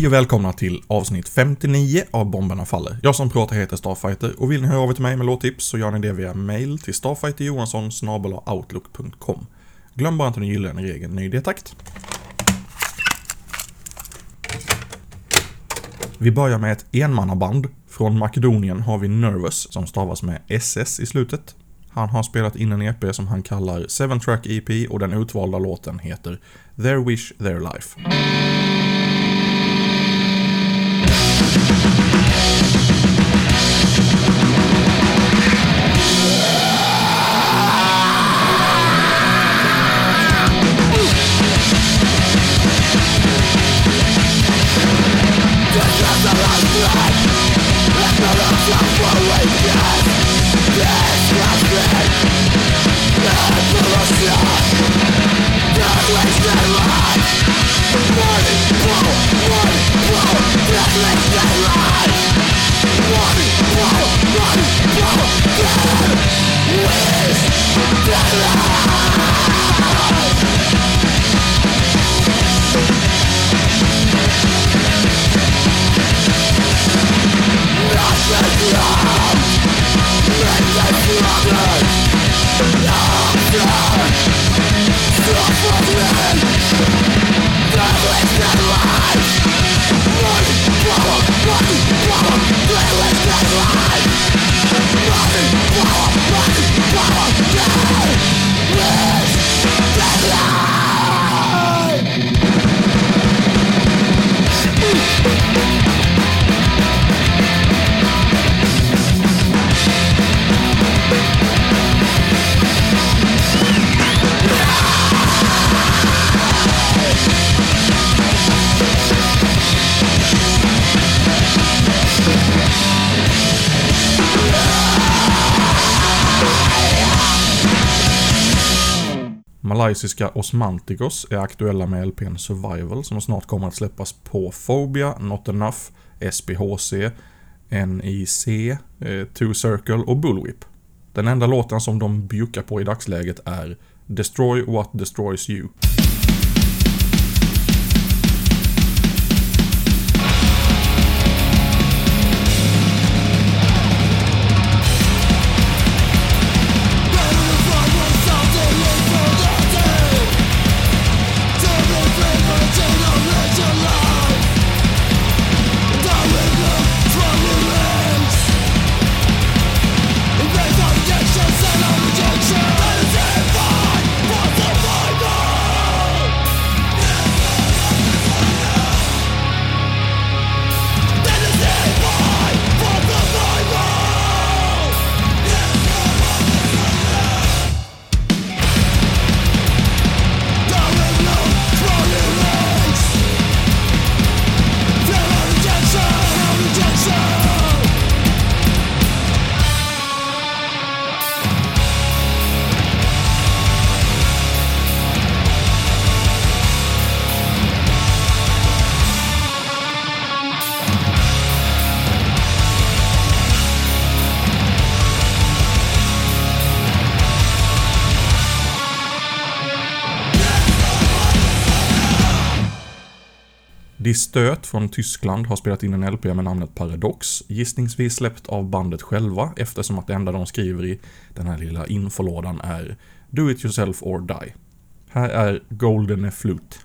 Hej och välkomna till avsnitt 59 av Bomberna Faller. Jag som pratar heter Starfighter och vill ni höra av er till mig med låttips så gör ni det via mail till StarfighterJohansson.outlook.com. Glöm bara inte att ni gillar den i regeln, ny. Vi börjar med ett enmannaband. Från Makedonien har vi Nervous, som stavas med SS i slutet. Han har spelat in en EP som han kallar 7 Track EP och den utvalda låten heter Their Wish Their Life. I. Yeah! Malaysiska Osmanticos är aktuella med LPn Survival som snart kommer att släppas på Phobia, Not Enough, SPHC, NIC, eh, Two Circle och Bullwhip. Den enda låten som de bjuckar på i dagsläget är Destroy What Destroys You. Distöt från Tyskland har spelat in en LP med namnet Paradox, gissningsvis släppt av bandet själva eftersom att det enda de skriver i den här lilla infolådan är “Do it yourself or die”. Här är Golden Flute.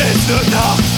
It's the dark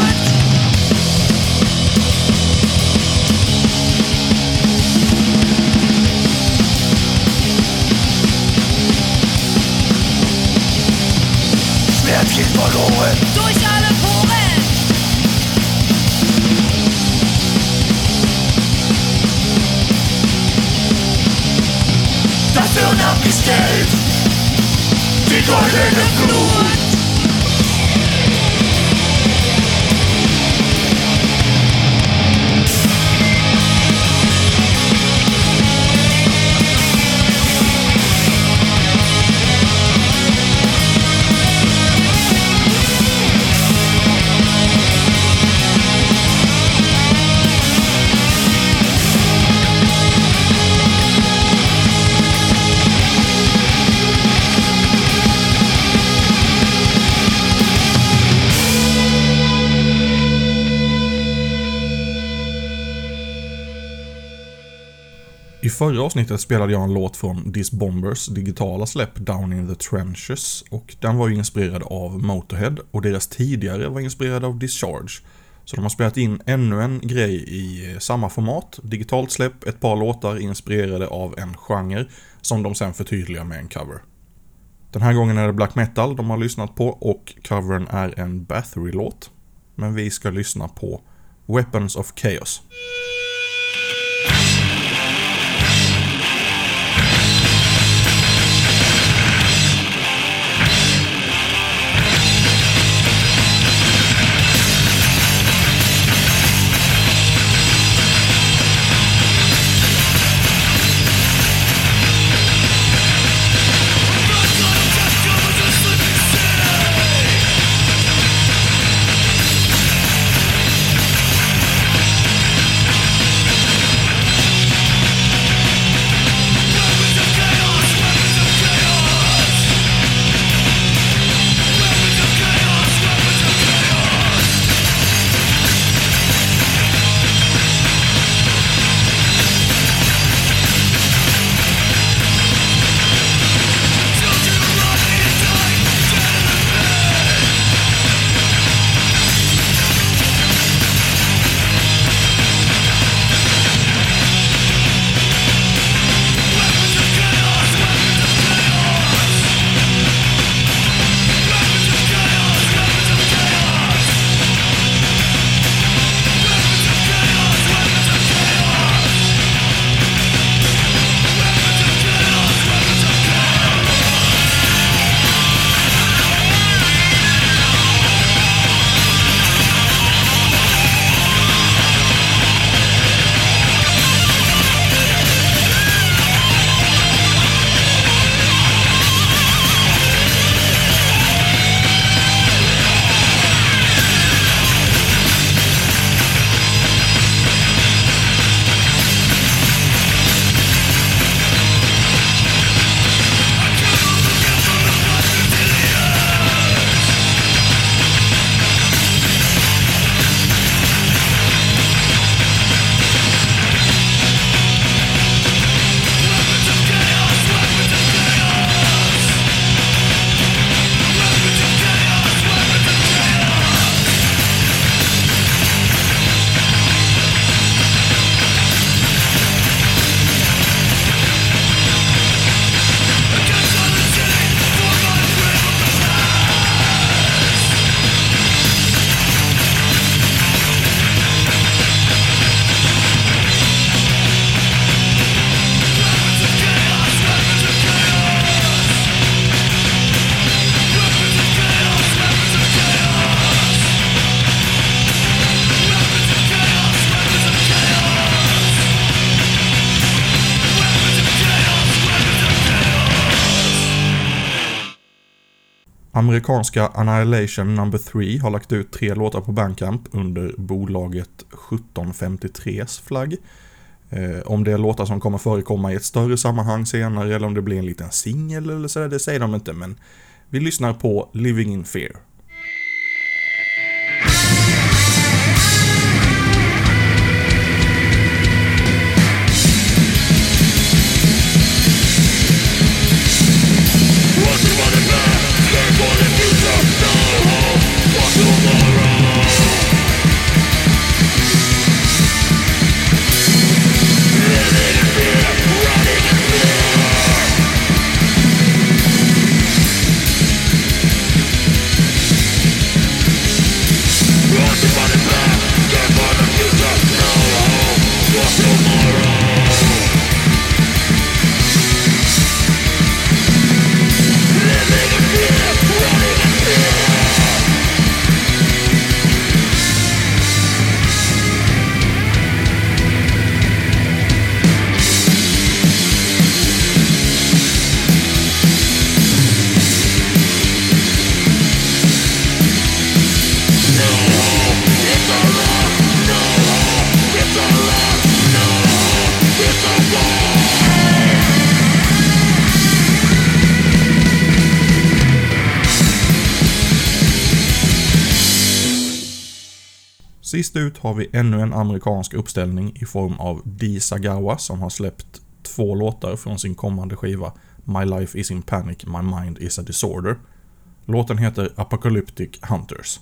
verloren. Durch alle Poren. Das Hirn abgestellt. Die goldene Flut. Förra avsnittet spelade jag en låt från Dis Bombers digitala släpp Down in the Trenches och den var ju inspirerad av Motorhead och deras tidigare var inspirerad av Discharge. Så de har spelat in ännu en grej i samma format, digitalt släpp, ett par låtar inspirerade av en genre som de sen förtydligar med en cover. Den här gången är det black metal de har lyssnat på och covern är en Bathory-låt. Men vi ska lyssna på Weapons of Chaos. Amerikanska Annihilation No. 3 har lagt ut tre låtar på Bandcamp under bolaget 1753s flagg. Eh, om det är låtar som kommer förekomma i ett större sammanhang senare eller om det blir en liten singel eller sådär, det säger de inte men vi lyssnar på Living in Fear. Sist ut har vi ännu en amerikansk uppställning i form av Dee Sagawa som har släppt två låtar från sin kommande skiva My Life Is In Panic, My Mind Is A Disorder. Låten heter Apocalyptic Hunters.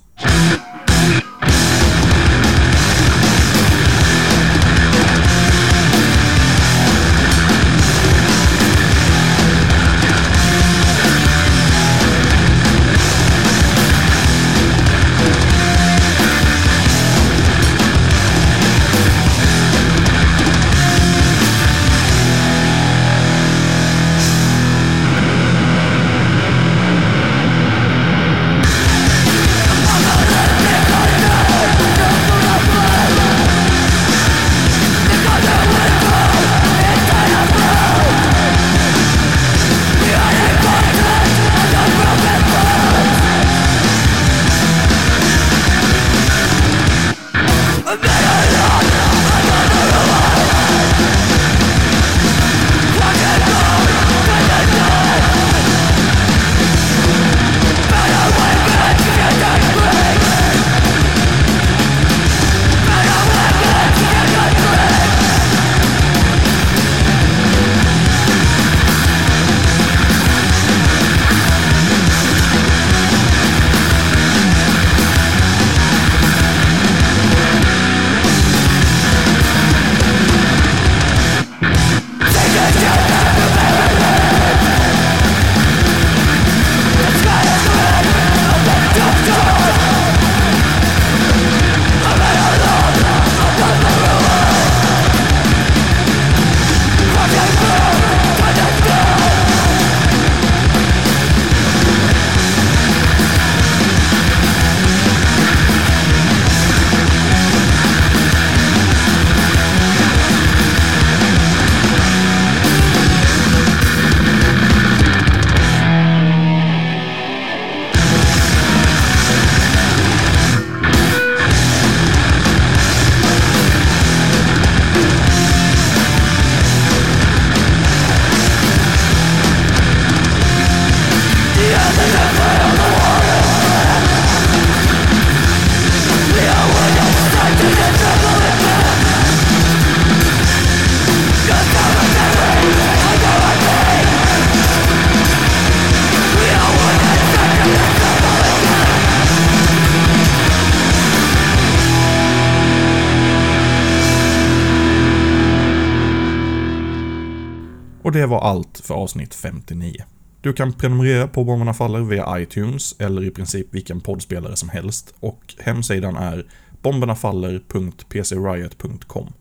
Och det var allt för avsnitt 59. Du kan prenumerera på Bomberna Faller via iTunes eller i princip vilken poddspelare som helst och hemsidan är bombernafaller.pcriot.com.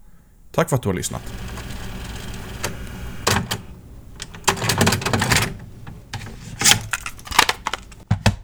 Tack för att du har lyssnat.